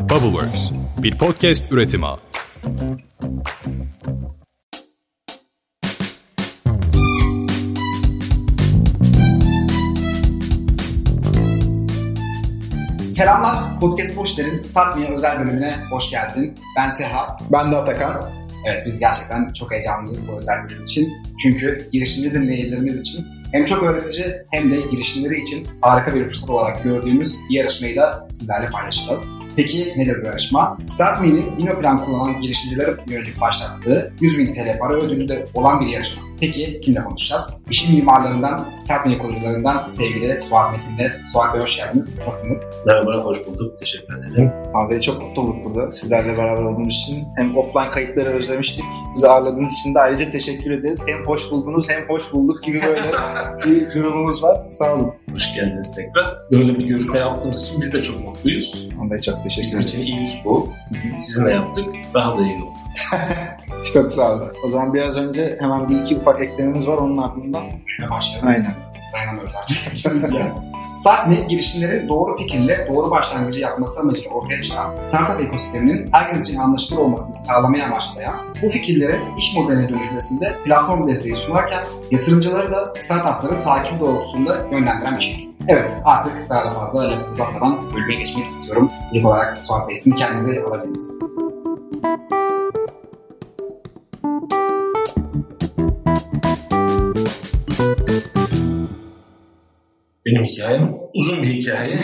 Bubbleworks, bir podcast üretimi. Selamlar, Podcast Boşler'in Start Me özel bölümüne hoş geldin. Ben Seha. Ben de Atakan. Evet, biz gerçekten çok heyecanlıyız bu özel bölüm için. Çünkü girişimci dinleyicilerimiz için hem çok öğretici hem de girişimleri için harika bir fırsat olarak gördüğümüz bir yarışmayı da sizlerle paylaşacağız. Peki nedir bu yarışma? StartMe'nin Inoplan kullanan girişimcilere yönelik başlattığı 100 bin TL para ödülü de olan bir yarışma. Peki kimle konuşacağız? İşin mimarlarından, StartMe kurucularından sevgili Suat Metin'de. Suat Bey hoş geldiniz. Nasılsınız? Merhaba, hoş bulduk. Teşekkür ederim. Vallahi çok mutlu olduk burada sizlerle beraber olduğumuz için. Hem offline kayıtları özlemiştik. Bizi ağırladığınız için de ayrıca teşekkür ederiz. Hem hoş buldunuz hem hoş bulduk gibi böyle bir durumumuz var. Sağ olun. Hoş geldiniz tekrar. Böyle bir görüşme yaptığımız için biz de çok mutluyuz. Vallahi çok teşekkür Bizim ederiz. için ilk bu. Sizinle yaptık. Daha da iyi oldu. Çok sağ olun. O zaman biraz önce hemen bir iki ufak eklememiz var onun ardından. Şöyle başlayalım. Aynen. Dayanamıyoruz artık. StartMe girişimlerin doğru fikirle doğru başlangıcı yapması amacıyla ortaya çıkan startup ekosisteminin herkes için anlaşılır olmasını sağlamaya amaçlayan bu fikirlerin iş modeline dönüşmesinde platform desteği sunarken yatırımcıları da startupların takibi doğrultusunda yönlendiren bir şirket. Evet artık daha da fazla lafı uzatmadan bölüme geçmek istiyorum. İlk olarak Suat Bey sizin kendinize alabiliriz. Benim hikayem uzun bir hikaye.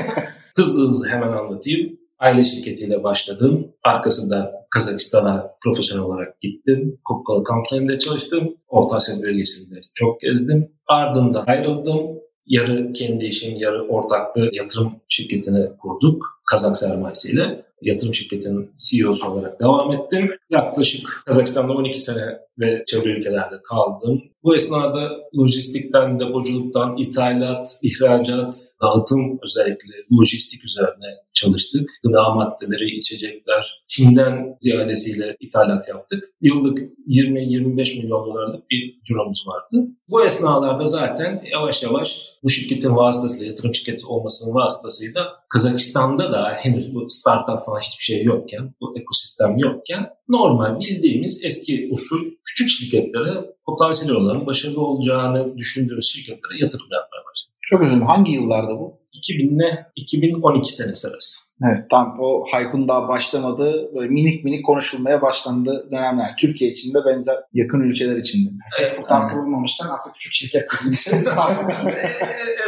hızlı hızlı hemen anlatayım. Aile şirketiyle başladım. Arkasından Kazakistan'a profesyonel olarak gittim. Coca-Cola Company'de çalıştım. Orta Asya bölgesinde çok gezdim. Ardından ayrıldım. Yarı kendi işim, yarı ortaklı yatırım şirketini kurduk. Kazak sermayesiyle. Yatırım şirketinin CEO'su olarak devam ettim. Yaklaşık Kazakistan'da 12 sene ve çevre ülkelerde kaldım. Bu esnada lojistikten, depoculuktan, ithalat, ihracat, dağıtım özellikle lojistik üzerine çalıştık. Gıda maddeleri, içecekler, Çin'den ziyadesiyle ithalat yaptık. Yıllık 20-25 milyon dolarlık bir ciromuz vardı. Bu esnalarda zaten yavaş yavaş bu şirketin vasıtasıyla, yatırım şirketi olmasının vasıtasıyla Kazakistan'da da henüz bu startup falan hiçbir şey yokken, bu ekosistem yokken normal bildiğimiz eski usul küçük şirketlere potansiyel olan başarılı olacağını düşündüğümüz şirketlere yatırım yapmaya başladık. Çok dilerim. Hangi yıllarda bu? 2000 ile 2012 senesi arası. Evet tam o hype'ın daha başlamadığı böyle minik minik konuşulmaya başlandığı dönemler. Türkiye içinde benzer yakın ülkeler içinde. Facebook'tan kurulmamışken aslında küçük şirket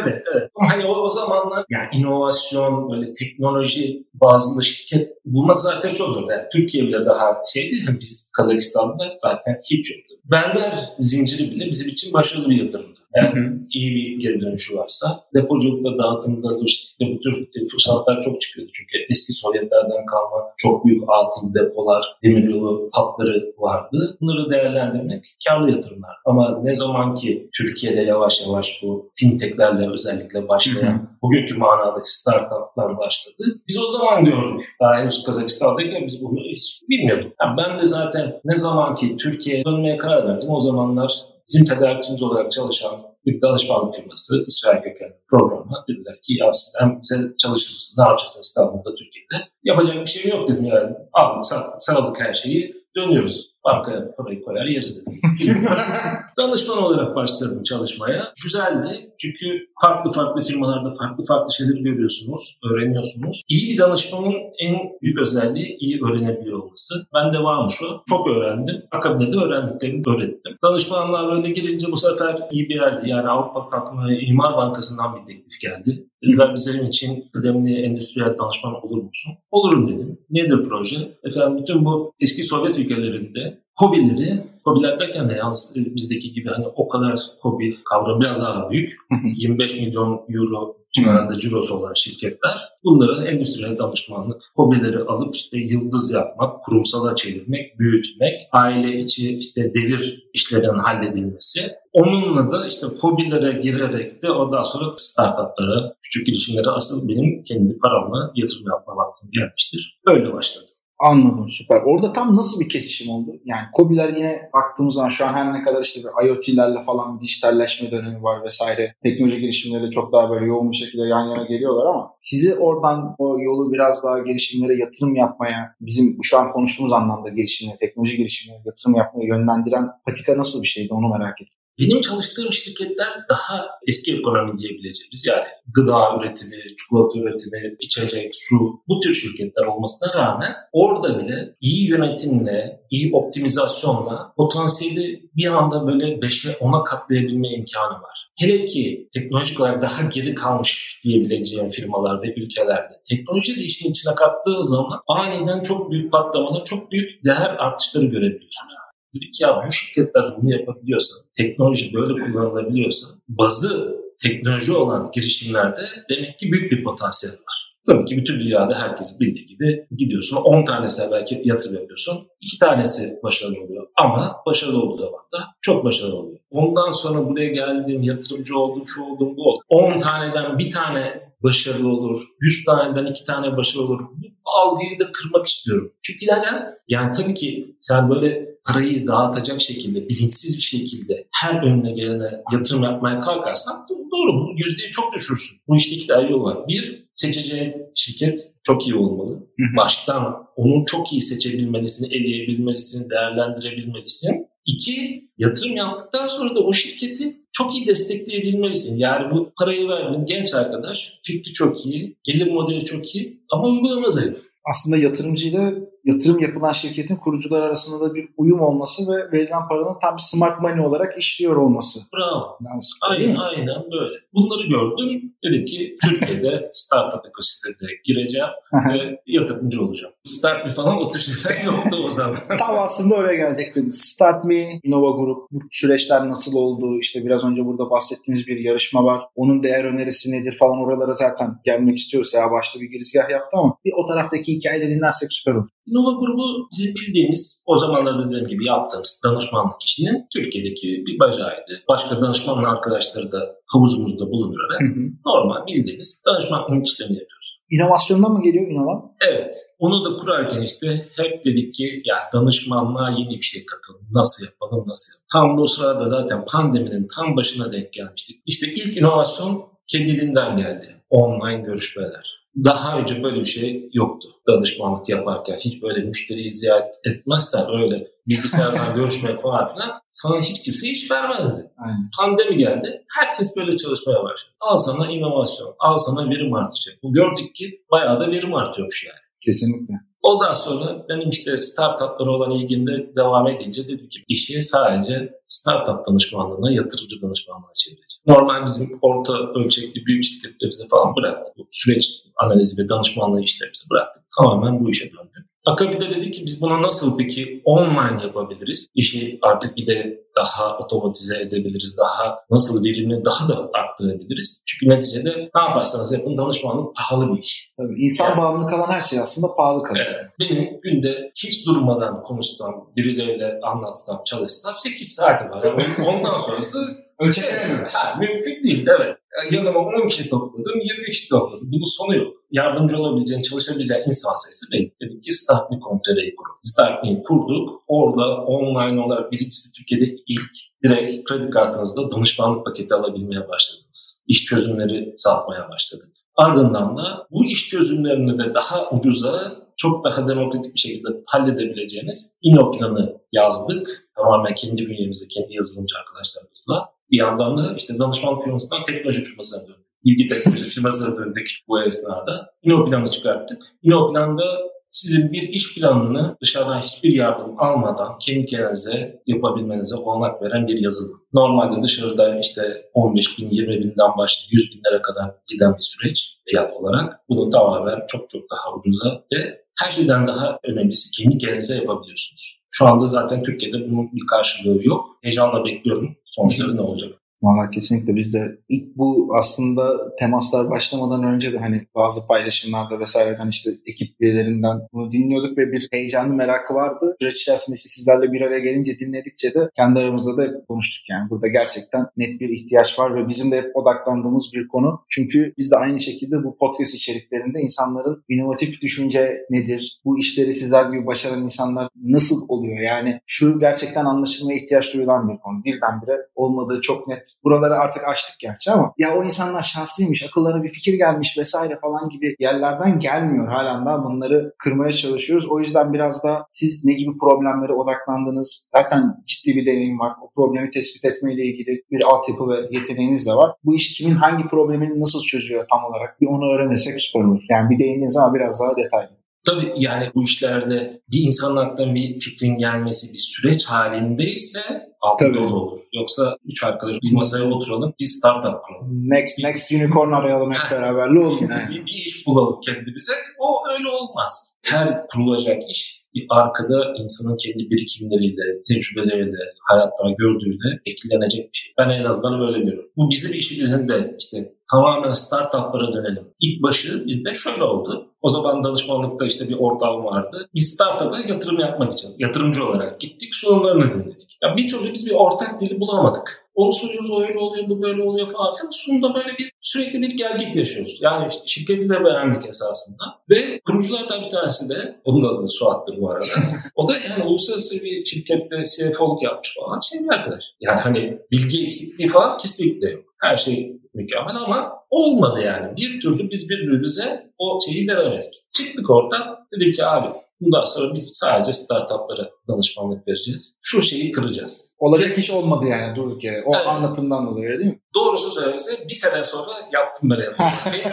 evet, evet. Ama hani o, o zamanlar yani inovasyon, böyle teknoloji bazlı şirket bulmak zaten çok zor. Yani Türkiye bile daha şeydi. Biz Kazakistan'da zaten hiç yoktu. Berber zinciri bile bizim için başarılı bir yatırımdı. Yani iyi bir geri dönüşü varsa depoculukta, dağıtımda, lojistikte bu tür fırsatlar çok çıkıyordu. Çünkü eski Sovyetlerden kalma çok büyük atıl depolar, demiryolu hatları vardı. Bunları değerlendirmek karlı yatırımlar. Ama ne zaman ki Türkiye'de yavaş yavaş bu fintechlerle özellikle başlayan bugünkü manadaki startuplar başladı. Biz o zaman gördük. Daha henüz Kazakistan'dayken biz bunu hiç bilmiyorduk. Yani ben de zaten ne zaman ki Türkiye'ye dönmeye karar verdim o zamanlar bizim tedarikçimiz olarak çalışan bir danışmanlık firması İsrail kökenli programı dediler ki ya siz hem bize çalışır mısınız ne yapacaksınız İstanbul'da Türkiye'de? Yapacak bir şey yok dedim yani. Aldık sattık sarıldık her şeyi dönüyoruz bankaya parayı koyar yeriz dedim. Danışman olarak başladım çalışmaya. Güzeldi çünkü farklı farklı firmalarda farklı farklı şeyleri görüyorsunuz, öğreniyorsunuz. İyi bir danışmanın en büyük özelliği iyi öğrenebiliyor olması. Ben de varmış o. Çok öğrendim. Akabinde de öğrendiklerimi öğrettim. Danışmanlar öyle girince bu sefer iyi bir yerdi. Yani Avrupa Kalkınma İmar Bankası'ndan bir teklif geldi. Dediler bizim için kıdemli endüstriyel danışman olur musun? Olurum dedim. Nedir proje? Efendim bütün bu eski Sovyet ülkelerinde hobileri, hobiler derken de yalnız bizdeki gibi hani o kadar hobi kavramı biraz daha büyük. 25 milyon euro civarında cirosu olan şirketler bunları endüstriyel danışmanlık hobileri alıp işte yıldız yapmak, kurumsala çevirmek, büyütmek, aile içi işte devir işlerinin halledilmesi. Onunla da işte hobilere girerek de ondan sonra startuplara, küçük girişimlere asıl benim kendi paramla yatırım yapma vaktim gelmiştir. Öyle başladı. Anladım süper. Orada tam nasıl bir kesişim oldu? Yani COBİ'ler yine baktığımız zaman şu an her ne kadar işte bir IoT'lerle falan bir dijitalleşme dönemi var vesaire. Teknoloji girişimleri çok daha böyle yoğun bir şekilde yan yana geliyorlar ama sizi oradan o yolu biraz daha girişimlere yatırım yapmaya, bizim şu an konuştuğumuz anlamda girişimlere, teknoloji girişimlere yatırım yapmaya yönlendiren patika nasıl bir şeydi onu merak ettim. Benim çalıştığım şirketler daha eski ekonomi diyebileceğimiz yani gıda üretimi, çikolata üretimi, içecek, su bu tür şirketler olmasına rağmen orada bile iyi yönetimle, iyi optimizasyonla potansiyeli bir anda böyle 5'e 10'a katlayabilme imkanı var. Hele ki teknolojik olarak daha geri kalmış diyebileceğim firmalar ve ülkelerde teknoloji de işin içine kattığı zaman aniden çok büyük patlamalar, çok büyük değer artışları görebiliyorsunuz. Ya bu şirketler bunu yapabiliyorsa, teknoloji böyle kullanılabiliyorsa bazı teknoloji olan girişimlerde demek ki büyük bir potansiyel var. Tabii ki bütün dünyada herkes bildiği gibi gidiyorsun 10 tanesine belki yatırım yapıyorsun. 2 tanesi başarılı oluyor ama başarılı olduğu zaman da çok başarılı oluyor. Ondan sonra buraya geldim, yatırımcı oldum, şu oldum, bu oldum. 10 taneden bir tane başarılı olur, 100 taneden 2 tane başarılı olur. Bu algıyı da kırmak istiyorum. Çünkü neden? Yani tabii ki sen böyle parayı dağıtacak şekilde, bilinçsiz bir şekilde her önüne gelene yatırım yapmaya kalkarsan doğru bu yüzdeyi çok düşürsün. Bu işte iki tane yol var. Bir, seçeceğin şirket çok iyi olmalı. Baştan onu çok iyi seçebilmelisin, eleyebilmelisin, değerlendirebilmelisin. İki, yatırım yaptıktan sonra da o şirketi çok iyi destekleyebilmelisin. Yani bu parayı verdin genç arkadaş, fikri çok iyi, gelir modeli çok iyi ama uygulama zayıf aslında yatırımcıyla yatırım yapılan şirketin kurucular arasında da bir uyum olması ve verilen paranın tam bir smart money olarak işliyor olması. Bravo. Lazım, aynen, aynen böyle. Bunları gördüm. Dedim ki Türkiye'de startup ekosistemine gireceğim ve yatırımcı olacağım. Start Me falan o tür şeyler yoktu o zaman. tam aslında oraya gelecektim. Start Me, Innova Group, bu süreçler nasıl oldu? İşte biraz önce burada bahsettiğimiz bir yarışma var. Onun değer önerisi nedir falan oralara zaten gelmek istiyoruz. Ya başta bir girizgah yaptı ama bir o taraftaki hikayeyi de dinlersek süper olur. Innova grubu bizim bildiğimiz o zamanlarda dediğim gibi yaptığımız danışmanlık işinin Türkiye'deki bir bacağıydı. Başka danışmanlı arkadaşları da havuzumuzda bulundurarak hı hı. normal bildiğimiz danışmanlık işlerini yapıyoruz. İnovasyondan mı geliyor Innova? Evet. Onu da kurarken işte hep dedik ki ya danışmanlığa yeni bir şey katalım. Nasıl yapalım, nasıl yapalım. Tam bu sırada zaten pandeminin tam başına denk gelmiştik. İşte ilk inovasyon kendiliğinden geldi. Online görüşmeler. Daha önce böyle bir şey yoktu danışmanlık yaparken. Hiç böyle müşteriyi ziyaret etmezsen öyle bilgisayardan görüşmek falan filan sana hiç kimse iş vermezdi. Aynen. Pandemi geldi. Herkes böyle çalışmaya başladı. Al sana inovasyon, al sana verim artışı. Bu gördük ki bayağı da verim artıyormuş yani. Kesinlikle. Ondan sonra benim işte startuplara olan ilgimde devam edince dedim ki işi sadece startup danışmanlığına, yatırımcı danışmanlığına çevireceğim. Normal bizim orta ölçekli büyük şirketlerimizi falan bıraktık. Bu süreç analizi ve danışmanlığı işlerimizi bıraktık. Tamamen bu işe döndüm. Akabinde dedi ki biz buna nasıl peki online yapabiliriz? İşi artık bir de daha otomatize edebiliriz, daha nasıl verimini daha da arttırabiliriz. Çünkü neticede ne yaparsanız yapın danışmanlık pahalı bir iş. Tabii, insan yani, bağımlı kalan her şey aslında pahalı kalıyor. Evet, benim günde hiç durmadan konuşsam, birileriyle anlatsam, çalışsam 8 saat var. Yani ondan sonrası Ölçeklenemiyoruz. Ha, mümkün değil, evet. Yanıma 10 kişi topladım, 20 kişi topladım. Bunun sonu yok. Yardımcı olabileceğin, çalışabileceğin insan sayısı belli. Dedik ki Startme.com.tr'yi kurun. Startme'yi kurduk. Orada online olarak birincisi Türkiye'de ilk direkt kredi kartınızda danışmanlık paketi alabilmeye başladınız. İş çözümleri satmaya başladık. Ardından da bu iş çözümlerini de daha ucuza, çok daha demokratik bir şekilde halledebileceğiniz İnoplan'ı yazdık. Tamamen kendi bünyemizde, kendi yazılımcı arkadaşlarımızla. Bir yandan da işte danışmanlık firmasından teknoloji firmasına döndük. Bilgi teknoloji firmasına döndük bu esnada. İnoplan'ı çıkarttık. İnoplan'da sizin bir iş planını dışarıdan hiçbir yardım almadan kendi kendinize yapabilmenize olanak veren bir yazılım. Normalde dışarıda işte 15 bin, 20 binden başlayıp 100 binlere kadar giden bir süreç fiyat olarak. Bunu tamamen çok çok daha ucuza ve her şeyden daha önemlisi kendi kendinize yapabiliyorsunuz. Şu anda zaten Türkiye'de bunun bir karşılığı yok. Heyecanla bekliyorum sonuçları ne olacak. Valla kesinlikle biz de ilk bu aslında temaslar başlamadan önce de hani bazı paylaşımlarda vesaireden işte ekip üyelerinden bunu dinliyorduk ve bir heyecanlı merakı vardı. Süreç içerisinde işte sizlerle bir araya gelince dinledikçe de kendi aramızda da konuştuk yani. Burada gerçekten net bir ihtiyaç var ve bizim de hep odaklandığımız bir konu. Çünkü biz de aynı şekilde bu podcast içeriklerinde insanların inovatif düşünce nedir? Bu işleri sizler gibi başaran insanlar nasıl oluyor? Yani şu gerçekten anlaşılmaya ihtiyaç duyulan bir konu. Birdenbire olmadığı çok net. Buraları artık açtık gerçi ama ya o insanlar şanslıymış, akıllara bir fikir gelmiş vesaire falan gibi yerlerden gelmiyor. Halen daha bunları kırmaya çalışıyoruz. O yüzden biraz da siz ne gibi problemlere odaklandınız? Zaten ciddi bir deneyim var. O problemi tespit etmeyle ilgili bir altyapı ve yeteneğiniz de var. Bu iş kimin hangi problemini nasıl çözüyor tam olarak? Bir onu öğrenirsek süper olur. Yani bir değindiğiniz ama biraz daha detaylı. Tabii yani bu işlerde bir insanın aklına bir fikrin gelmesi bir süreç halindeyse altı Tabii. dolu olur. Yoksa üç arkadaş bir masaya oturalım bir startup kuralım. Next next unicorn arayalım hep beraberle olur. Yani. bir, bir iş bulalım kendimize. O öyle olmaz. Her kurulacak iş arkada insanın kendi birikimleriyle, tecrübeleriyle, hayattan gördüğüyle şekillenecek bir şey. Ben en azından öyle görüyorum. Bu bizim işimizin de işte tamamen startuplara dönelim. İlk başı bizde şöyle oldu. O zaman danışmanlıkta işte bir ortağım vardı. Biz startup'a yatırım yapmak için yatırımcı olarak gittik sunumlarını dinledik. Ya bir türlü biz bir ortak dili bulamadık. Onu soruyoruz, o öyle oluyor, bu böyle oluyor falan filan. Sonunda böyle bir sürekli bir gelgit yaşıyoruz. Yani şirketi de beğendik esasında. Ve kuruculardan bir tanesi de, onun adı da Suat'tır bu arada. o da yani uluslararası bir şirkette CFO'luk yapmış falan şey bir arkadaş. Yani hani bilgi eksikliği falan kesinlikle yok. Her şey mükemmel ama olmadı yani. Bir türlü biz birbirimize o şeyi veremedik. Çıktık oradan dedik ki abi bundan sonra biz sadece startuplara danışmanlık vereceğiz. Şu şeyi kıracağız. Olacak iş olmadı yani durduk yere. O Evet. anlatımdan dolayı öyle değil mi? Doğrusu söylemesi bir sene sonra yaptım ben.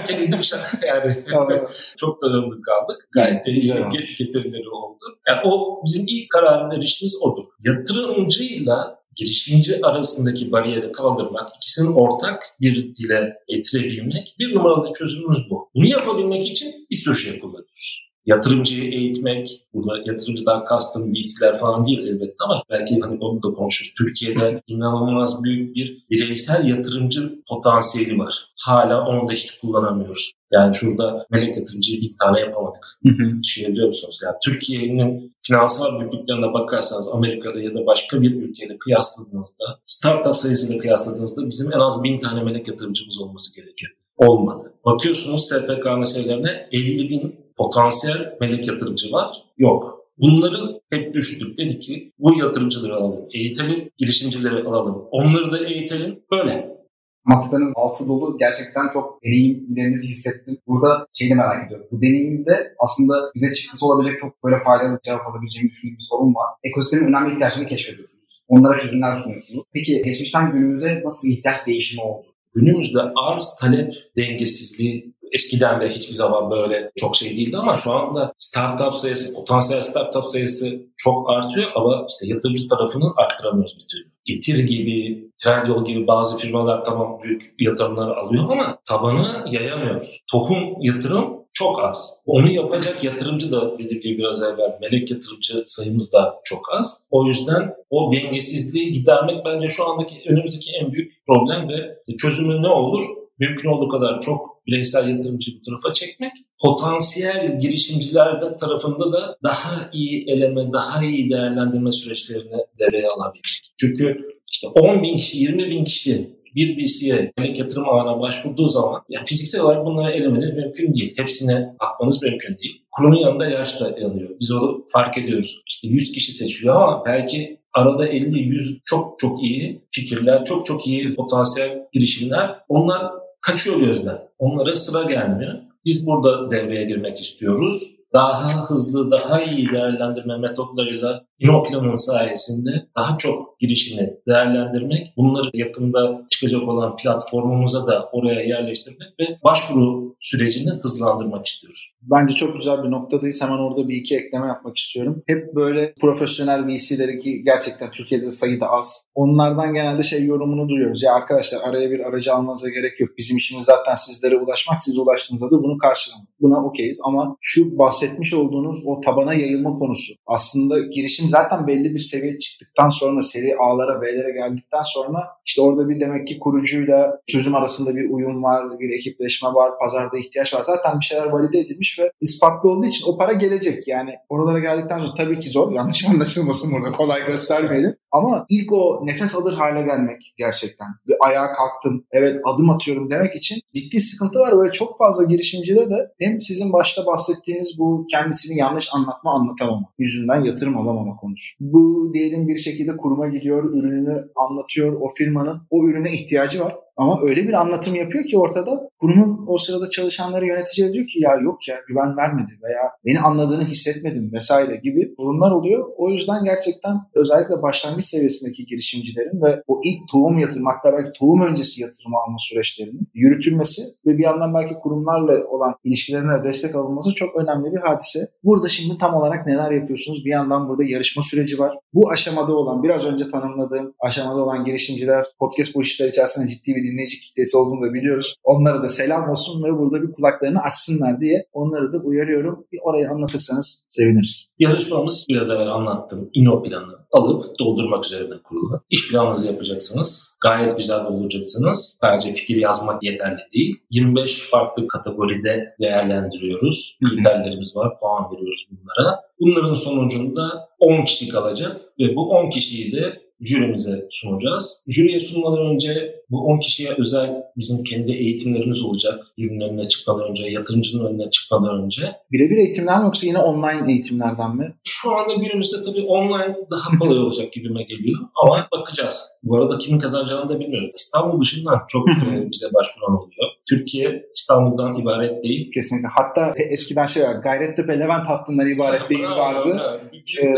Kendim yani çok da memnun kaldık. Gayet de get- getirileri oldu. Yani o bizim ilk karar verişimiz odur. Yatırımcıyla girişimci arasındaki bariyeri kaldırmak, ikisinin ortak bir dile getirebilmek bir numaralı çözümümüz bu. Bunu yapabilmek için bir sürü şey kullanıyoruz. Yatırımcıyı eğitmek, burada yatırımcıdan kastım VC'ler falan değil elbette ama belki hani onu da konuşuruz. Türkiye'de inanılmaz büyük bir bireysel yatırımcı potansiyeli var. Hala onu da hiç kullanamıyoruz. Yani şurada melek yatırımcıyı bir tane yapamadık. Düşünebiliyor musunuz? Yani Türkiye'nin finansal büyüklüklerine bakarsanız Amerika'da ya da başka bir ülkeyle kıyasladığınızda, startup sayısıyla kıyasladığınızda bizim en az bin tane melek yatırımcımız olması gerekiyor. Olmadı. Bakıyorsunuz SPK meselelerine 50 bin potansiyel melek yatırımcı var. Yok. Bunları hep düştük. Dedi ki bu yatırımcıları alalım, eğitelim, girişimcileri alalım. Onları da eğitelim. Böyle. Anlattıklarınız altı dolu. Gerçekten çok deneyimlerinizi hissettim. Burada şeyi de merak ediyorum. Bu deneyimde aslında bize çıktısı olabilecek çok böyle faydalı cevap alabileceğimi düşündüğüm bir sorun var. Ekosistemin önemli ihtiyaçlarını keşfediyorsunuz. Onlara çözümler sunuyorsunuz. Peki geçmişten günümüze nasıl ihtiyaç değişimi oldu? Günümüzde arz talep dengesizliği eskiden de hiçbir zaman böyle çok şey değildi ama şu anda startup sayısı, potansiyel startup sayısı çok artıyor ama işte yatırımcı tarafını arttıramıyoruz bir türlü. Getir gibi, Trendyol gibi bazı firmalar tamam büyük yatırımlar alıyor ama tabanı yayamıyoruz. Tohum yatırım çok az. Onu yapacak yatırımcı da dediğim gibi biraz evvel melek yatırımcı sayımız da çok az. O yüzden o dengesizliği gidermek bence şu andaki önümüzdeki en büyük problem ve çözümü ne olur? Mümkün olduğu kadar çok bireysel yatırımcı bu tarafa çekmek. Potansiyel girişimciler tarafında da daha iyi eleme, daha iyi değerlendirme süreçlerini devreye alabilmek. Çünkü işte 10 bin kişi, 20 bin kişi bir VC'ye melek yatırım ağına başvurduğu zaman yani fiziksel olarak bunları elemeniz mümkün değil. Hepsine bakmanız mümkün değil. Kurunun yanında yaş da yanıyor. Biz onu fark ediyoruz. İşte 100 kişi seçiliyor ama belki arada 50-100 çok çok iyi fikirler, çok çok iyi potansiyel girişimler onlar kaçıyor gözden. Onlara sıra gelmiyor. Biz burada devreye girmek istiyoruz. Daha hızlı, daha iyi değerlendirme metotlarıyla InnoPlan'ın sayesinde daha çok girişimi değerlendirmek, bunları yakında çıkacak olan platformumuza da oraya yerleştirmek ve başvuru sürecini hızlandırmak istiyoruz. Bence çok güzel bir noktadayız. Hemen orada bir iki ekleme yapmak istiyorum. Hep böyle profesyonel VC'leri ki gerçekten Türkiye'de sayıda az. Onlardan genelde şey yorumunu duyuyoruz. Ya arkadaşlar araya bir aracı almanıza gerek yok. Bizim işimiz zaten sizlere ulaşmak. Siz ulaştığınızda da bunu karşılamak. Buna okeyiz ama şu bahsetmiş olduğunuz o tabana yayılma konusu. Aslında girişim zaten belli bir seviye çıktıktan sonra seri A'lara B'lere geldikten sonra işte orada bir demek ki kurucuyla çözüm arasında bir uyum var, bir ekipleşme var, pazarda ihtiyaç var. Zaten bir şeyler valide edilmiş ve ispatlı olduğu için o para gelecek. Yani oralara geldikten sonra tabii ki zor. Yanlış anlaşılmasın burada. Kolay göstermeyelim. Ama ilk o nefes alır hale gelmek gerçekten. Bir ayağa kalktım, evet adım atıyorum demek için ciddi sıkıntı var. Böyle çok fazla girişimcide de hem sizin başta bahsettiğiniz bu kendisini yanlış anlatma anlatamama, yüzünden yatırım alamama konusu. Bu diyelim bir şekilde kuruma gidiyor, ürününü anlatıyor, o firmanın o ürüne ihtiyacı var. Ama öyle bir anlatım yapıyor ki ortada kurumun o sırada çalışanları yöneticiye diyor ki ya yok ya güven vermedi veya beni anladığını hissetmedim vesaire gibi durumlar oluyor. O yüzden gerçekten özellikle başlangıç seviyesindeki girişimcilerin ve o ilk tohum yatırmakta belki tohum öncesi yatırımı alma süreçlerinin yürütülmesi ve bir yandan belki kurumlarla olan ilişkilerine destek alınması çok önemli bir hadise. Burada şimdi tam olarak neler yapıyorsunuz? Bir yandan burada yarışma süreci var. Bu aşamada olan biraz önce tanımladığım aşamada olan girişimciler podcast bu işler içerisinde ciddi bir dinleyici kitlesi olduğunu da biliyoruz. Onlara da selam olsun ve burada bir kulaklarını açsınlar diye onları da uyarıyorum. Bir orayı anlatırsanız seviniriz. Yarışmamız biraz evvel anlattım. İno planı alıp doldurmak üzerine kurulu. İş planınızı yapacaksınız. Gayet güzel dolduracaksınız. Sadece fikir yazmak yeterli değil. 25 farklı kategoride değerlendiriyoruz. Kriterlerimiz var. Puan veriyoruz bunlara. Bunların sonucunda 10 kişi kalacak ve bu 10 kişiyi de jürimize sunacağız. Jüriye sunmadan önce bu 10 kişiye özel bizim kendi eğitimlerimiz olacak. Jürinin önüne çıkmadan önce, yatırımcının önüne çıkmadan önce. Birebir eğitimler mi yoksa yine online eğitimlerden mi? Şu anda günümüzde tabii online daha kolay olacak gibime geliyor ama bakacağız. Bu arada kimin kazanacağını da bilmiyoruz. İstanbul dışından çok e, bize başvuran oluyor. Türkiye İstanbul'dan ibaret değil. Kesinlikle. Hatta eskiden şey var, Gayrettepe Levent hattından ibaret değil vardı. Bir ee...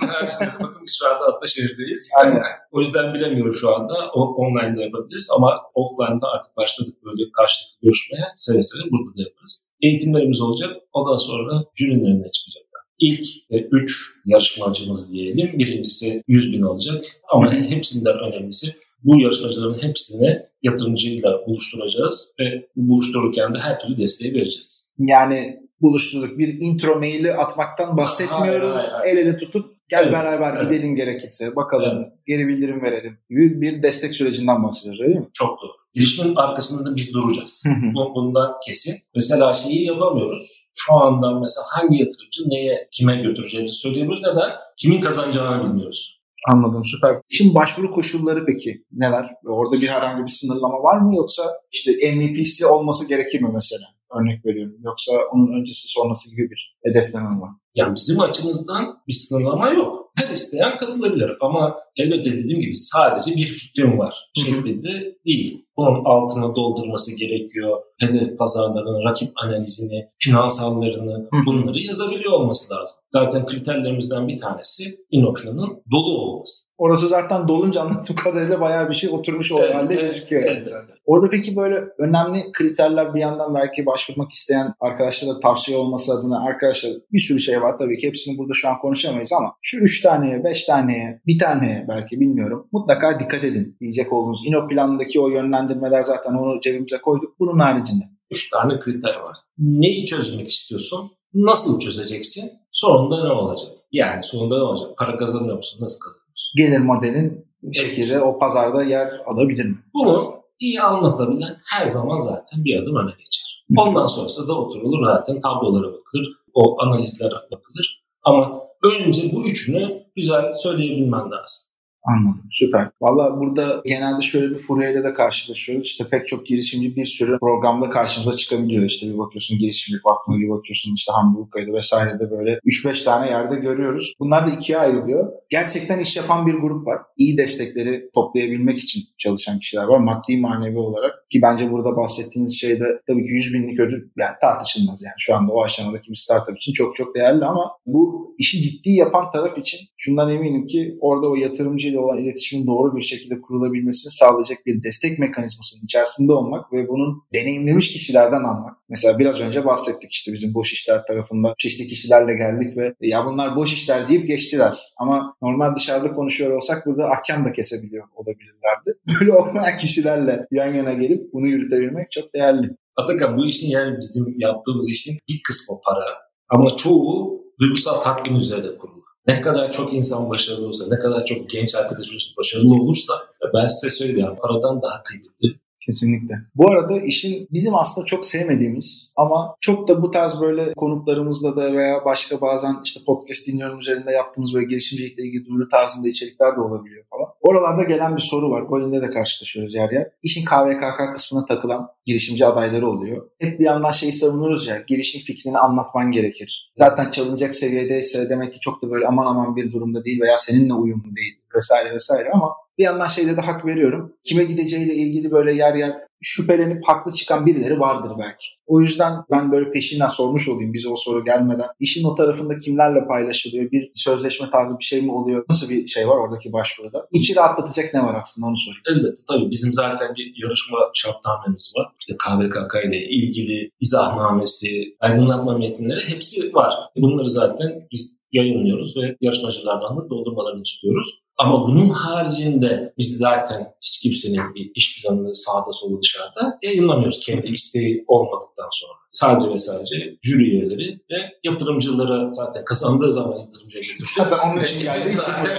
her şey. Bakın anda Ataşehir'deyiz. Aynen. o yüzden bilemiyorum şu anda. O, online'da yapabiliriz ama offline'da artık başladık böyle karşılıklı görüşmeye. Seve seve burada da yaparız. Eğitimlerimiz olacak. Ondan sonra jürinin önüne çıkacaklar. İlk e, üç yarışmacımız diyelim. Birincisi 100 bin alacak. Ama hepsinden önemlisi bu yarışmacıların hepsini yatırımcıyla buluşturacağız ve buluştururken de her türlü desteği vereceğiz. Yani buluşturduk. Bir intro maili atmaktan bahsetmiyoruz. Hayır, hayır, hayır. El ele tutup gel evet, beraber evet. gidelim gerekirse bakalım evet. geri bildirim verelim. Bir, bir destek sürecinden bahsediyoruz öyle mi? Çok doğru. Girişimin arkasında biz duracağız. Bu, bundan kesin. Mesela şeyi yapamıyoruz. Şu anda mesela hangi yatırımcı neye kime götüreceğimizi söyleyemiyoruz. Neden? Kimin kazanacağını bilmiyoruz. Anladım süper. Şimdi başvuru koşulları peki neler? Orada bir herhangi bir sınırlama var mı yoksa işte MVP'si olması gerekir mi mesela? Örnek veriyorum. Yoksa onun öncesi sonrası gibi bir hedefleme var. Yani bizim açımızdan bir sınırlama yok. Her isteyen katılabilir ama elbette dediğim gibi sadece bir fikrim var şeklinde değil. Bunun altına doldurması gerekiyor. Hedef pazarlarını, rakip analizini, finansallarını bunları yazabiliyor olması lazım. Zaten kriterlerimizden bir tanesi Inoklan'ın dolu olması. Orası zaten dolunca anlattığım kadarıyla bayağı bir şey oturmuş o evet, halde evet, gözüküyor. Evet. Yani. Orada peki böyle önemli kriterler bir yandan belki başvurmak isteyen arkadaşlara tavsiye olması adına arkadaşlar bir sürü şey var tabii ki hepsini burada şu an konuşamayız ama şu üç taneye, beş taneye, bir taneye belki bilmiyorum mutlaka dikkat edin diyecek olduğunuz İno planındaki o yönlendirmeler zaten onu cebimize koyduk. Bunun haricinde. Üç tane kriter var. Neyi çözmek istiyorsun? Nasıl çözeceksin? Sonunda ne olacak? Yani sonunda ne olacak? Para kazanıyor musun? Nasıl kazanıyorsun? Gelir modelin bir şekilde evet. o pazarda yer alabilir mi? Bunu iyi anlatabilen her zaman zaten bir adım öne geçer. Ondan sonrası da oturulur zaten tablolara bakılır, o analizlere bakılır. Ama önce bu üçünü güzel söyleyebilmen lazım. Anladım. Süper. Valla burada genelde şöyle bir furyayla da karşılaşıyoruz. İşte pek çok girişimci bir sürü programda karşımıza çıkabiliyor. İşte bir bakıyorsun girişimcilik vakfına bir bakıyorsun işte Hamburg'da vesairede böyle 3-5 tane yerde görüyoruz. Bunlar da ikiye ayrılıyor. Gerçekten iş yapan bir grup var. İyi destekleri toplayabilmek için çalışan kişiler var. Maddi manevi olarak. Ki bence burada bahsettiğiniz şey de tabii ki 100 binlik ödül yani tartışılmaz. Yani şu anda o aşamadaki bir startup için çok çok değerli ama bu işi ciddi yapan taraf için şundan eminim ki orada o yatırımcı ile olan iletişimin doğru bir şekilde kurulabilmesini sağlayacak bir destek mekanizmasının içerisinde olmak ve bunun deneyimlemiş kişilerden almak. Mesela biraz önce bahsettik işte bizim boş işler tarafında çeşitli kişilerle geldik ve ya bunlar boş işler deyip geçtiler. Ama normal dışarıda konuşuyor olsak burada ahkam da kesebiliyor olabilirlerdi. Böyle olmayan kişilerle yan yana gelip bunu yürütebilmek çok değerli. Atakan bu işin yani bizim yaptığımız işin bir kısmı para Ama çoğu duygusal tatmin üzerine kurulu. Ne kadar çok insan başarılı olursa, ne kadar çok genç arkadaşımız başarılı olursa ben size söyleyeyim paradan daha kıymetli Kesinlikle. Bu arada işin bizim aslında çok sevmediğimiz ama çok da bu tarz böyle konuklarımızla da veya başka bazen işte podcast dinliyorum üzerinde yaptığımız böyle girişimcilikle ilgili duyuru tarzında içerikler de olabiliyor falan. Oralarda gelen bir soru var. Golin'de de karşılaşıyoruz yer yer. İşin KVKK kısmına takılan girişimci adayları oluyor. Hep bir yandan şeyi savunuruz ya, girişim fikrini anlatman gerekir. Zaten çalınacak seviyedeyse demek ki çok da böyle aman aman bir durumda değil veya seninle uyumlu değil vesaire vesaire ama bir yandan şeyde de hak veriyorum. Kime gideceğiyle ilgili böyle yer yer şüphelenip haklı çıkan birileri vardır belki. O yüzden ben böyle peşinden sormuş olayım bize o soru gelmeden. İşin o tarafında kimlerle paylaşılıyor? Bir sözleşme tarzı bir şey mi oluyor? Nasıl bir şey var oradaki başvuruda? İçi rahatlatacak ne var aslında onu sorayım. Elbette tabii bizim zaten bir yarışma şartnamemiz var. İşte KVKK ile ilgili izahnamesi, aydınlatma metinleri hepsi var. Bunları zaten biz yayınlıyoruz ve yarışmacılardan da doldurmalarını istiyoruz. Ama bunun haricinde biz zaten hiç kimsenin bir iş planını sağda solda dışarıda yayınlamıyoruz kendi isteği olmadıktan sonra. Sadece ve sadece jüri üyeleri ve yatırımcılara zaten kazandığı zaman yatırımcıya getiriyoruz. Zaten onun için geldi. zaten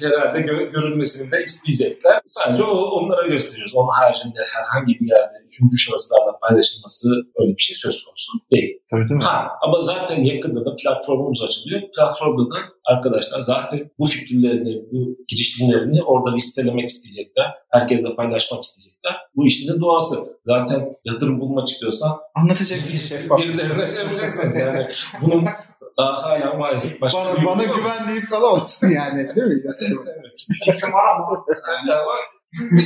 herhalde gö- görülmesini de isteyecekler. Sadece o, onlara gösteriyoruz. Onun haricinde herhangi bir yerde üçüncü şahıslarla paylaşılması öyle bir şey söz konusu değil. Tabii tabii. Ha, ama zaten yakında da platformumuz açılıyor. Platformda da arkadaşlar zaten bu fikirlerini, bu girişimlerini orada listelemek isteyecekler. Herkesle paylaşmak isteyecekler. Bu işin de doğası. Zaten yatırım bulmak istiyorsan Anlatacaksın. birilerine şey yapacaksınız yani. Bunun daha hala maalesef başka bana, bir bana yok. güven deyip kalamazsın yani. Değil mi? Yatırım. Evet. Fikrim var ama.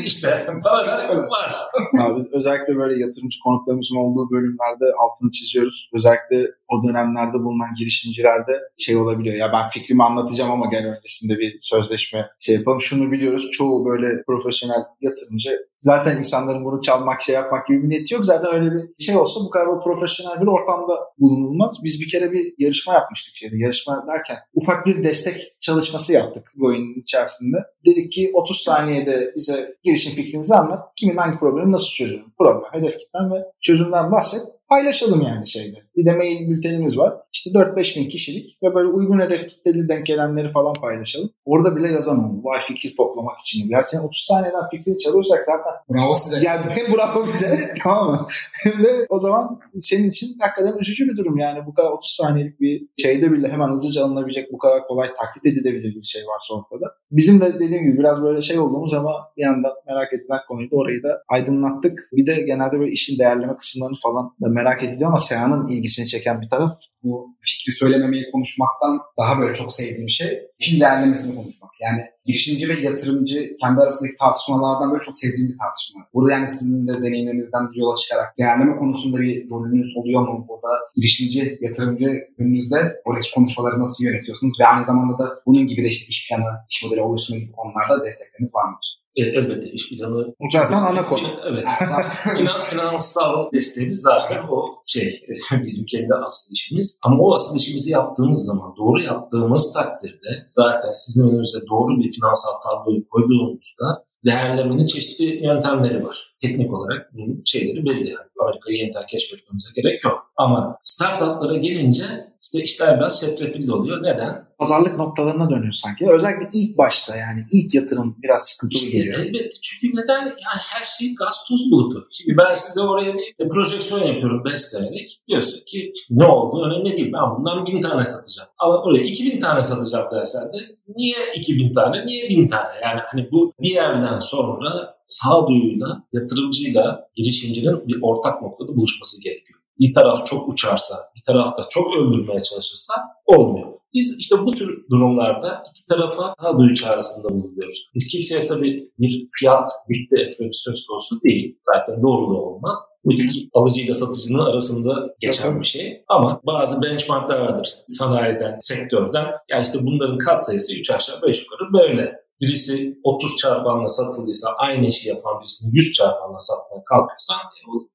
İşte Evet. var. Abi özellikle böyle yatırımcı konuklarımızın olduğu bölümlerde altını çiziyoruz. Özellikle o dönemlerde bulunan girişimcilerde şey olabiliyor. Ya ben fikrimi anlatacağım ama gel öncesinde bir sözleşme şey yapalım. Şunu biliyoruz. Çoğu böyle profesyonel yatırımcı zaten insanların bunu çalmak, şey yapmak gibi bir niyeti yok. Zaten öyle bir şey olsa bu kadar profesyonel bir ortamda bulunulmaz. Biz bir kere bir yarışma yapmıştık şeyde. Yarışma derken ufak bir destek çalışması yaptık bu içerisinde. Dedik ki 30 saniyede bize girişim fikrinizi anlat. Kimin hangi problemi nasıl çözülür? Problem, hedef kitlen ve çözümden bahset. Paylaşalım yani şeyde. Bir de mail bültenimiz var. İşte 4-5 bin kişilik ve böyle uygun hedef kitleli denk gelenleri falan paylaşalım. Orada bile yazan oldu. Vay fikir toplamak için. Ya sen 30 saniyeden fikrini çalıyorsak zaten bravo size. yani hem bravo bize tamam mı? Hem de o zaman senin için hakikaten üzücü bir durum yani. Bu kadar 30 saniyelik bir şeyde bile hemen hızlıca alınabilecek bu kadar kolay taklit edilebilir bir şey var ortada. Bizim de dediğim gibi biraz böyle şey olduğumuz ama bir yandan merak edilen konuyu da orayı da aydınlattık. Bir de genelde böyle işin değerleme kısımlarını falan da merak ediliyor ama Seyhan'ın ilgisini çeken bir taraf bu fikri söylememeyi konuşmaktan daha böyle çok sevdiğim şey işin değerlemesini konuşmak. Yani girişimci ve yatırımcı kendi arasındaki tartışmalardan böyle çok sevdiğim bir tartışma. Burada yani sizin de deneyimlerinizden yola çıkarak değerleme konusunda bir rolünüz oluyor mu? Burada girişimci, yatırımcı önünüzde oradaki konuşmaları nasıl yönetiyorsunuz? Ve aynı zamanda da bunun gibi de işte iş planı, iş modeli oluşumu gibi konularda destekleriniz var mıdır? E, elbette iş planı. zaten ana konu. Evet. Finan, finansal desteğimiz zaten o şey bizim kendi asıl işimiz. Ama o asıl işimizi yaptığımız zaman, doğru yaptığımız takdirde zaten sizin önünüze doğru bir finansal tabloyu koyduğumuzda değerlemenin çeşitli yöntemleri var. Teknik olarak bunun şeyleri belli. Yani Amerika'yı yeniden keşfetmemize gerek yok. Ama startuplara gelince işte işler biraz çetrefilli oluyor. Neden? Pazarlık noktalarına dönüyor sanki. Özellikle ilk başta yani ilk yatırım biraz sıkıntılı İşte geliyor. elbette. Çünkü neden? Yani her şey gaz toz bulutu. Şimdi ben size oraya bir projeksiyon yapıyorum 5 senelik. Diyorsun ki ne oldu önemli değil. Ben bundan 1000 tane satacağım. Ama oraya 2000 tane satacağım dersen de niye 2000 tane, niye 1000 tane? Yani hani bu bir yerden sonra sağduyuyla, yatırımcıyla, girişimcinin bir ortak noktada buluşması gerekiyor. Bir taraf çok uçarsa, bir taraf da çok öldürmeye çalışırsa olmuyor. Biz işte bu tür durumlarda iki tarafa sağduyu çağrısında bulunuyoruz. Biz kimseye tabii bir fiyat dikte etmemiz söz konusu değil. Zaten doğru da olmaz. Bu iki alıcıyla satıcının arasında geçen bir şey. Ama bazı benchmarklar vardır sanayiden, sektörden. Yani işte bunların katsayısı 3 aşağı 5 yukarı böyle. Birisi 30 çarpanla satıldıysa aynı işi yapan birisini 100 çarpanla satmaya kalkıyorsan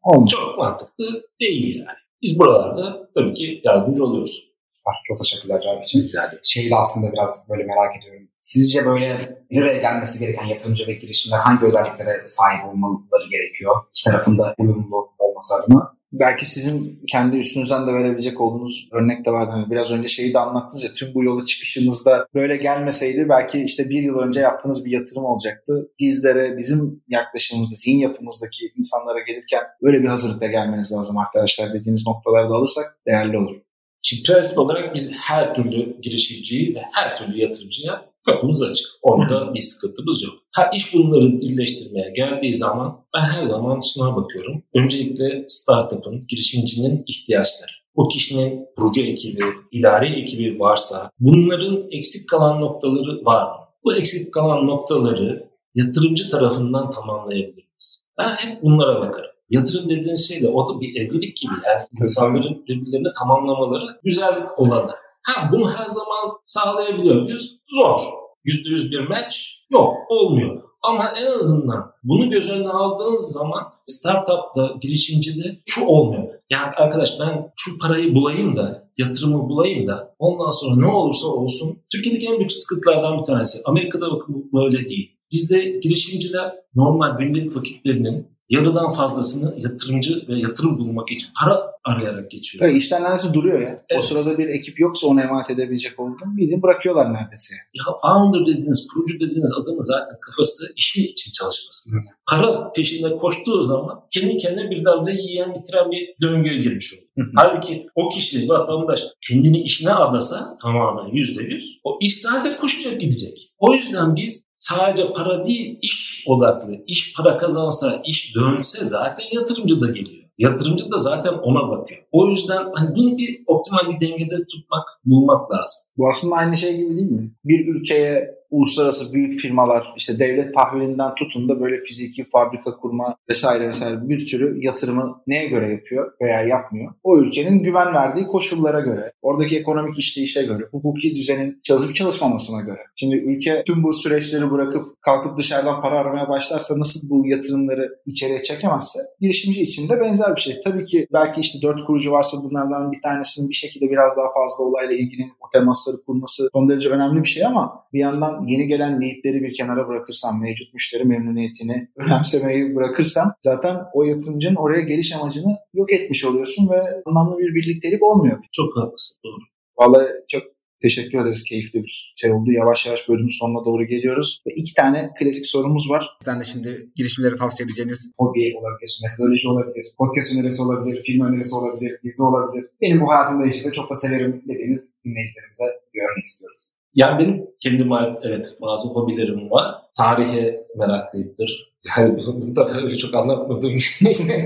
Olmuş. çok mantıklı değil yani. Biz buralarda tabii ki yardımcı oluyoruz. Süper. Çok teşekkürler Cavit için. Şeyi de aslında biraz böyle merak ediyorum. Sizce böyle bir araya gelmesi gereken yatırımcı ve girişimler hangi özelliklere sahip olmaları gerekiyor? İki tarafında uyumlu olması adına. Belki sizin kendi üstünüzden de verebilecek olduğunuz örnek de vardı. Hani biraz önce şeyi de anlattınız ya tüm bu yola çıkışınızda böyle gelmeseydi belki işte bir yıl önce yaptığınız bir yatırım olacaktı. Bizlere, bizim yaklaşımımızda, zihin yapımızdaki insanlara gelirken böyle bir hazırlıkla gelmeniz lazım arkadaşlar dediğiniz noktalarda alırsak değerli olur. Şimdi prensip olarak biz her türlü girişimciyi ve her türlü yatırımcıya kapımız açık. Orada bir sıkıntımız yok. Ha iş bunları birleştirmeye geldiği zaman ben her zaman şuna bakıyorum. Öncelikle startup'ın, girişimcinin ihtiyaçları. O kişinin proje ekibi, idari ekibi varsa bunların eksik kalan noktaları var mı? Bu eksik kalan noktaları yatırımcı tarafından tamamlayabiliriz. Ben hep bunlara bakarım. Yatırım dediğiniz şey de o da bir evlilik gibi. Yani insanların birbirlerini tamamlamaları güzel olanı. Ha bunu her zaman sağlayabiliyor muyuz? Zor. Yüzde yüz bir match yok. Olmuyor. Ama en azından bunu göz önüne aldığınız zaman startupta, girişimcide şu olmuyor. Yani arkadaş ben şu parayı bulayım da, yatırımı bulayım da ondan sonra ne olursa olsun. Türkiye'deki en büyük sıkıntılardan bir tanesi. Amerika'da bakın böyle değil. Bizde girişimciler normal gündelik vakitlerinin yarıdan fazlasını yatırımcı ve yatırım bulmak için para arayarak geçiyor. Evet, işler neredeyse duruyor ya. Evet. O sırada bir ekip yoksa onu emanet edebilecek olduğunu bildiğin bırakıyorlar neredeyse. Ya founder dediğiniz, kurucu dediğiniz adamın zaten kafası işi için çalışması lazım. Para peşinde koştuğu zaman kendi kendine birden de yiyen bitiren bir döngüye girmiş oluyor. Halbuki o kişi, vatandaş kendini işine adasa tamamen yüzde yüz o iş zaten koşacak gidecek. O yüzden biz sadece para değil iş odaklı. İş para kazansa, iş dönse zaten yatırımcı da geliyor. Yatırımcı da zaten ona bakıyor. O yüzden hani bunu bir optimal bir dengede tutmak, bulmak lazım. Bu aslında aynı şey gibi değil mi? Bir ülkeye uluslararası büyük firmalar işte devlet tahvilinden tutun da böyle fiziki fabrika kurma vesaire vesaire bir sürü yatırımı neye göre yapıyor veya yapmıyor? O ülkenin güven verdiği koşullara göre, oradaki ekonomik işleyişe göre, hukuki düzenin çalışıp çalışmamasına göre. Şimdi ülke tüm bu süreçleri bırakıp kalkıp dışarıdan para aramaya başlarsa nasıl bu yatırımları içeriye çekemezse girişimci için de benzer bir şey. Tabii ki belki işte dört kurucu varsa bunlardan bir tanesinin bir şekilde biraz daha fazla olayla ilgili o temasları kurması son derece önemli bir şey ama bir yandan yeni gelen leadleri bir kenara bırakırsam, mevcut müşteri memnuniyetini önemsemeyi bırakırsam zaten o yatırımcının oraya geliş amacını yok etmiş oluyorsun ve anlamlı bir birliktelik olmuyor. Çok haklısın. Doğru. Vallahi çok Teşekkür ederiz. Keyifli bir şey oldu. Yavaş yavaş bölümün sonuna doğru geliyoruz. Ve iki tane klasik sorumuz var. Sizden de şimdi girişimlere tavsiye edeceğiniz hobi olabilir, metodoloji olabilir, podcast önerisi olabilir, film önerisi olabilir, dizi olabilir. Benim bu hayatımda işte çok da severim dediğiniz dinleyicilerimize bir örnek istiyoruz. Yani benim kendim evet bazı hobilerim var. Tarihe meraklıyımdır. Yani bunda böyle çok anlatmadığım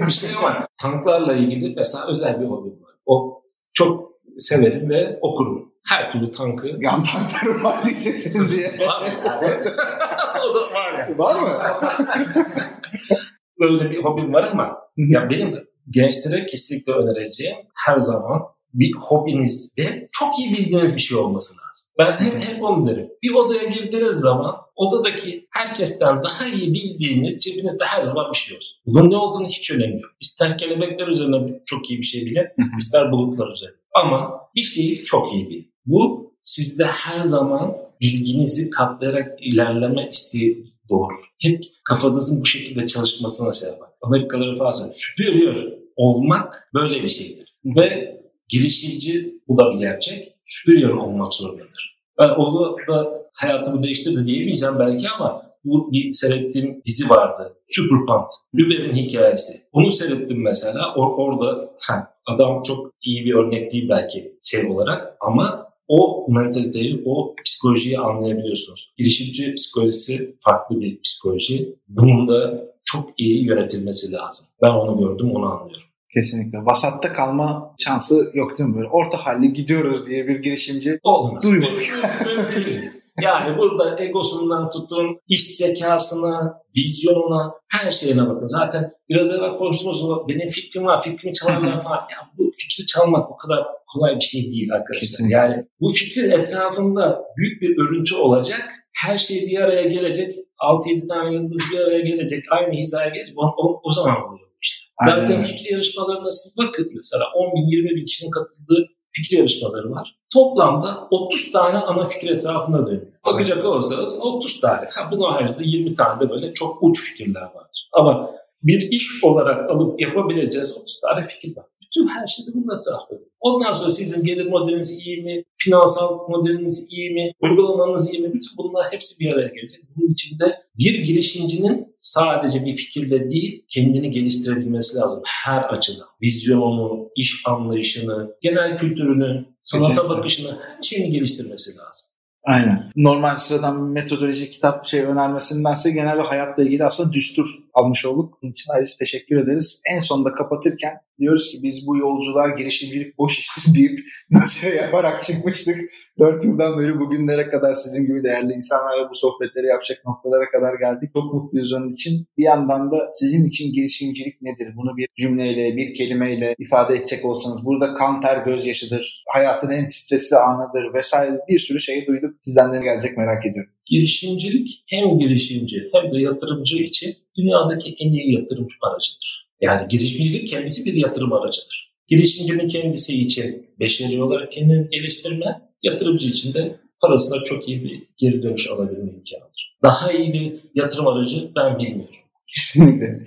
bir şey ama tanklarla ilgili mesela özel bir hobim var. O çok severim ve okurum. Her türlü tankı. Yan tanklarım var diyeceksiniz diye. var o da var ya. Var mı? Böyle bir hobim var ama ya benim gençlere kesinlikle önereceğim her zaman bir hobiniz ve çok iyi bildiğiniz bir şey olması lazım. Ben hep, hep onu derim. Bir odaya girdiğiniz zaman odadaki herkesten daha iyi bildiğiniz cebinizde her zaman bir şey olsun. Bunun ne olduğunu hiç önemi yok. İster kelebekler üzerine çok iyi bir şey bilin, ister bulutlar üzerine. Ama bir şeyi çok iyi bilin. Bu sizde her zaman bilginizi katlayarak ilerleme isteği doğru. Hep kafanızın bu şekilde çalışmasına şey yapar. Amerikalıların falan superior olmak böyle bir şeydir. Ve girişimci bu da bir gerçek. Superior olmak zorundadır. Ben onu da hayatımı değiştirdi diyemeyeceğim belki ama bu bir seyrettiğim dizi vardı. Super Pumped. Uber'in hikayesi. Onu seyrettim mesela. Or- orada ha, adam çok iyi bir örnek değil belki şey olarak ama o mentaliteyi, o psikolojiyi anlayabiliyorsunuz. Girişimci psikolojisi farklı bir psikoloji. Bunun da çok iyi yönetilmesi lazım. Ben onu gördüm, onu anlıyorum. Kesinlikle. Vasatta kalma şansı yok değil mi? Böyle orta halli gidiyoruz diye bir girişimci Olmaz. duymadık. Mümkün. Yani burada egosundan tutun, iş zekasına, vizyonuna, her şeyine bakın. Zaten biraz evvel konuştuğumuz o benim fikrim var, fikrimi çalarlar falan. Ya bu fikri çalmak o kadar kolay bir şey değil arkadaşlar. Kesinlikle. Yani bu fikrin etrafında büyük bir örüntü olacak. Her şey bir araya gelecek. 6-7 tane yıldız bir araya gelecek. Aynı hizaya gelecek. O, o, o zaman oluyor. Aynen Zaten fikri yarışmalarına siz bakın mesela 10 bin 20 bin kişinin katıldığı fikri yarışmaları var. Toplamda 30 tane ana fikir etrafında dönüyor. Bakacak olursanız 30 tane. Ha, bunun haricinde 20 tane de böyle çok uç fikirler var. Ama bir iş olarak alıp yapabileceğiz 30 tane fikir var. Bütün her şeyde bunun etrafında. Ondan sonra sizin gelir modeliniz iyi mi, finansal modeliniz iyi mi, uygulamanız iyi mi? Bütün bunlar hepsi bir araya gelecek. Bunun içinde bir girişimcinin sadece bir fikirle değil, kendini geliştirebilmesi lazım her açıdan. Vizyonunu, iş anlayışını, genel kültürünü, sanata bakışını, her şeyini geliştirmesi lazım. Aynen. Normal sıradan metodoloji kitap şey önermesindense genelde hayatla ilgili aslında düstur almış olduk. Bunun için ayrıca teşekkür ederiz. En sonunda kapatırken diyoruz ki biz bu yolculuğa girişimcilik boş iştir deyip nasıl yaparak çıkmıştık. Dört yıldan beri bugünlere kadar sizin gibi değerli insanlarla bu sohbetleri yapacak noktalara kadar geldik. Çok mutluyuz onun için. Bir yandan da sizin için girişimcilik nedir? Bunu bir cümleyle, bir kelimeyle ifade edecek olsanız. Burada kan ter gözyaşıdır. Hayatın en stresli anıdır vesaire bir sürü şeyi duyduk. Sizden de gelecek merak ediyorum. Girişimcilik hem girişimci hem de yatırımcı için dünyadaki en iyi yatırım aracıdır. Yani girişimcilik kendisi bir yatırım aracıdır. Girişimcinin kendisi için beşeri olarak kendini geliştirme, yatırımcı için de parasına çok iyi bir geri dönüş alabilme imkanıdır. Daha iyi bir yatırım aracı ben bilmiyorum. Kesinlikle.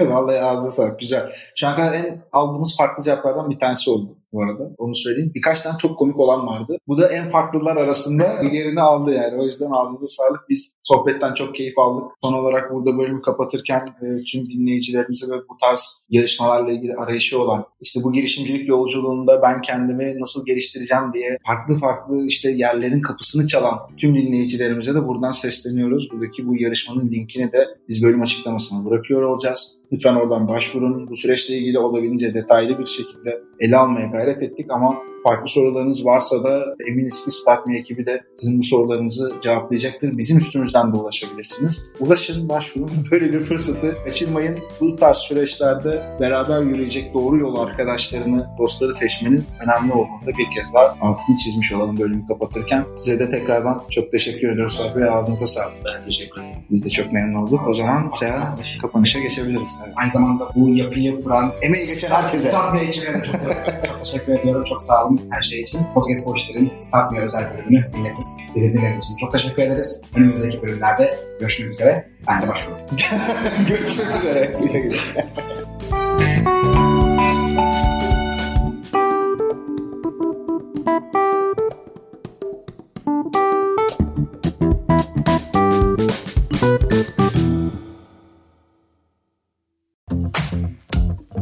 Vallahi ağzına sağlık. Güzel. Şu an kadar en aldığımız farklı cevaplardan bir tanesi oldu bu arada. Onu söyleyeyim. Birkaç tane çok komik olan vardı. Bu da en farklılar arasında yerini aldı yani. O yüzden ağzınıza sağlık. Biz sohbetten çok keyif aldık. Son olarak burada bölümü kapatırken e, tüm dinleyicilerimize ve bu tarz yarışmalarla ilgili arayışı olan işte bu girişimcilik yolculuğunda ben kendimi nasıl geliştireceğim diye farklı farklı işte yerlerin kapısını çalan tüm dinleyicilerimize de buradan sesleniyoruz. Buradaki bu yarışmanın linkini de biz bölüm açıklamasına bırakıyor olacağız. Lütfen oradan başvurun. Bu süreçle ilgili olabildiğince detaylı bir şekilde ele almaya gayret ettik ama farklı sorularınız varsa da eminiz ki Startme ekibi de sizin bu sorularınızı cevaplayacaktır. Bizim üstümüzden de ulaşabilirsiniz. Ulaşın, başvurun. Böyle bir fırsatı kaçırmayın. Bu tarz süreçlerde beraber yürüyecek doğru yol arkadaşlarını, dostları seçmenin önemli olduğunu da bir kez daha altını çizmiş olalım bölümü kapatırken. Size de tekrardan çok teşekkür ediyoruz abi. Ağzınıza sağlık. Ben teşekkür ederim. Biz de çok memnun olduk. O zaman Seha kapanışa geçebiliriz. Evet. Aynı zamanda bu yapıyı kuran Emeği geçen herkese. Ekibine de çok, çok teşekkür ediyorum. Çok sağ olun her şey için. Podcast Boşlar'ın Startme özel bölümünü dinlediniz. Bizi dinlediğiniz için çok teşekkür ederiz. Önümüzdeki bölümlerde görüşmek üzere. Ben de başvururum. Görüşmek üzere. Güle güle.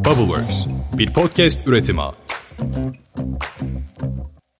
Bubbleworks bir podcast üretimi. Thank you.